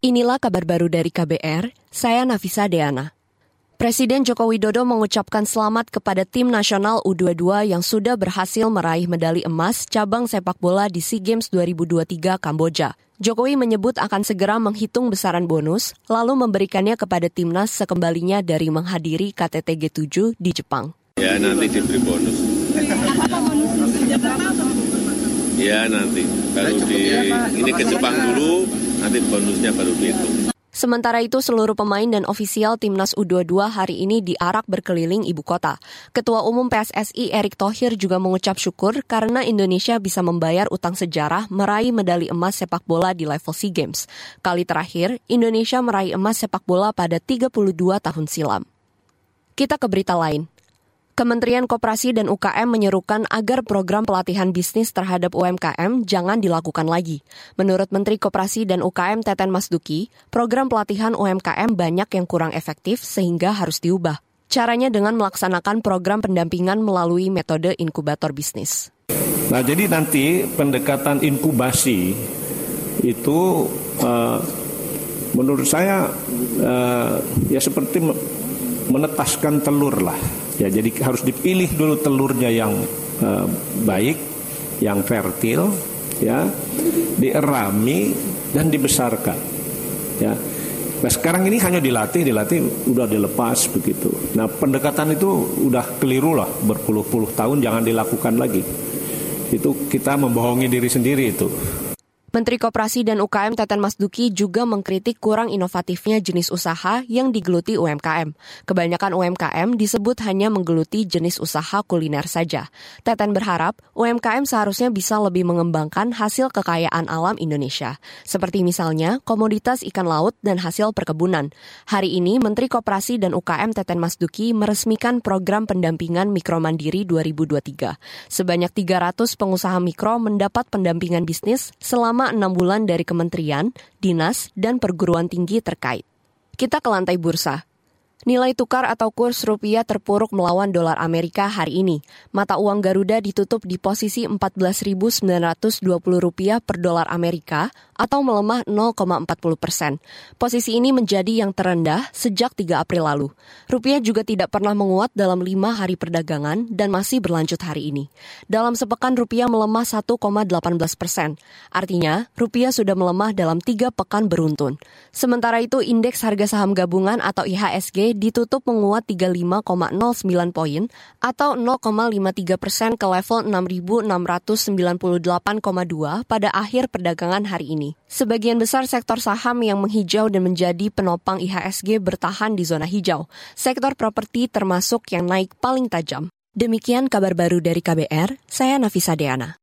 Inilah kabar baru dari KBR, saya Nafisa Deana. Presiden Joko Widodo mengucapkan selamat kepada tim nasional U22 yang sudah berhasil meraih medali emas cabang sepak bola di SEA Games 2023 Kamboja. Jokowi menyebut akan segera menghitung besaran bonus, lalu memberikannya kepada timnas sekembalinya dari menghadiri KTT G7 di Jepang. Ya nanti diberi bonus. Ya nanti, baru di ini ke Jepang dulu, nanti bonusnya baru dihitung. Sementara itu, seluruh pemain dan ofisial timnas U22 hari ini diarak berkeliling ibu kota. Ketua Umum PSSI Erick Thohir juga mengucap syukur karena Indonesia bisa membayar utang sejarah meraih medali emas sepak bola di level SEA Games. Kali terakhir, Indonesia meraih emas sepak bola pada 32 tahun silam. Kita ke berita lain. Kementerian Koperasi dan UKM menyerukan agar program pelatihan bisnis terhadap UMKM jangan dilakukan lagi. Menurut Menteri Koperasi dan UKM Teten Masduki, program pelatihan UMKM banyak yang kurang efektif sehingga harus diubah. Caranya dengan melaksanakan program pendampingan melalui metode inkubator bisnis. Nah, jadi nanti pendekatan inkubasi itu uh, menurut saya uh, ya seperti menetaskan telur lah Ya, jadi harus dipilih dulu telurnya yang uh, baik, yang fertil, ya, dierami dan dibesarkan. Ya. Nah sekarang ini hanya dilatih, dilatih, udah dilepas begitu. Nah pendekatan itu udah keliru lah berpuluh-puluh tahun jangan dilakukan lagi. Itu kita membohongi diri sendiri itu. Menteri Koperasi dan UKM Teten Masduki juga mengkritik kurang inovatifnya jenis usaha yang digeluti UMKM. Kebanyakan UMKM disebut hanya menggeluti jenis usaha kuliner saja. Teten berharap UMKM seharusnya bisa lebih mengembangkan hasil kekayaan alam Indonesia, seperti misalnya komoditas ikan laut dan hasil perkebunan. Hari ini Menteri Koperasi dan UKM Teten Masduki meresmikan program pendampingan mikro mandiri 2023. Sebanyak 300 pengusaha mikro mendapat pendampingan bisnis selama selama enam bulan dari kementerian, dinas, dan perguruan tinggi terkait. Kita ke lantai bursa. Nilai tukar atau kurs rupiah terpuruk melawan dolar Amerika hari ini. Mata uang Garuda ditutup di posisi 14.920 rupiah per dolar Amerika atau melemah 0,40 persen. Posisi ini menjadi yang terendah sejak 3 April lalu. Rupiah juga tidak pernah menguat dalam lima hari perdagangan dan masih berlanjut hari ini. Dalam sepekan rupiah melemah 1,18 persen. Artinya, rupiah sudah melemah dalam tiga pekan beruntun. Sementara itu, indeks harga saham gabungan atau IHSG ditutup menguat 35,09 poin atau 0,53 persen ke level 6.698,2 pada akhir perdagangan hari ini. Sebagian besar sektor saham yang menghijau dan menjadi penopang IHSG bertahan di zona hijau. Sektor properti termasuk yang naik paling tajam. Demikian kabar baru dari KBR, saya Nafisa Deana.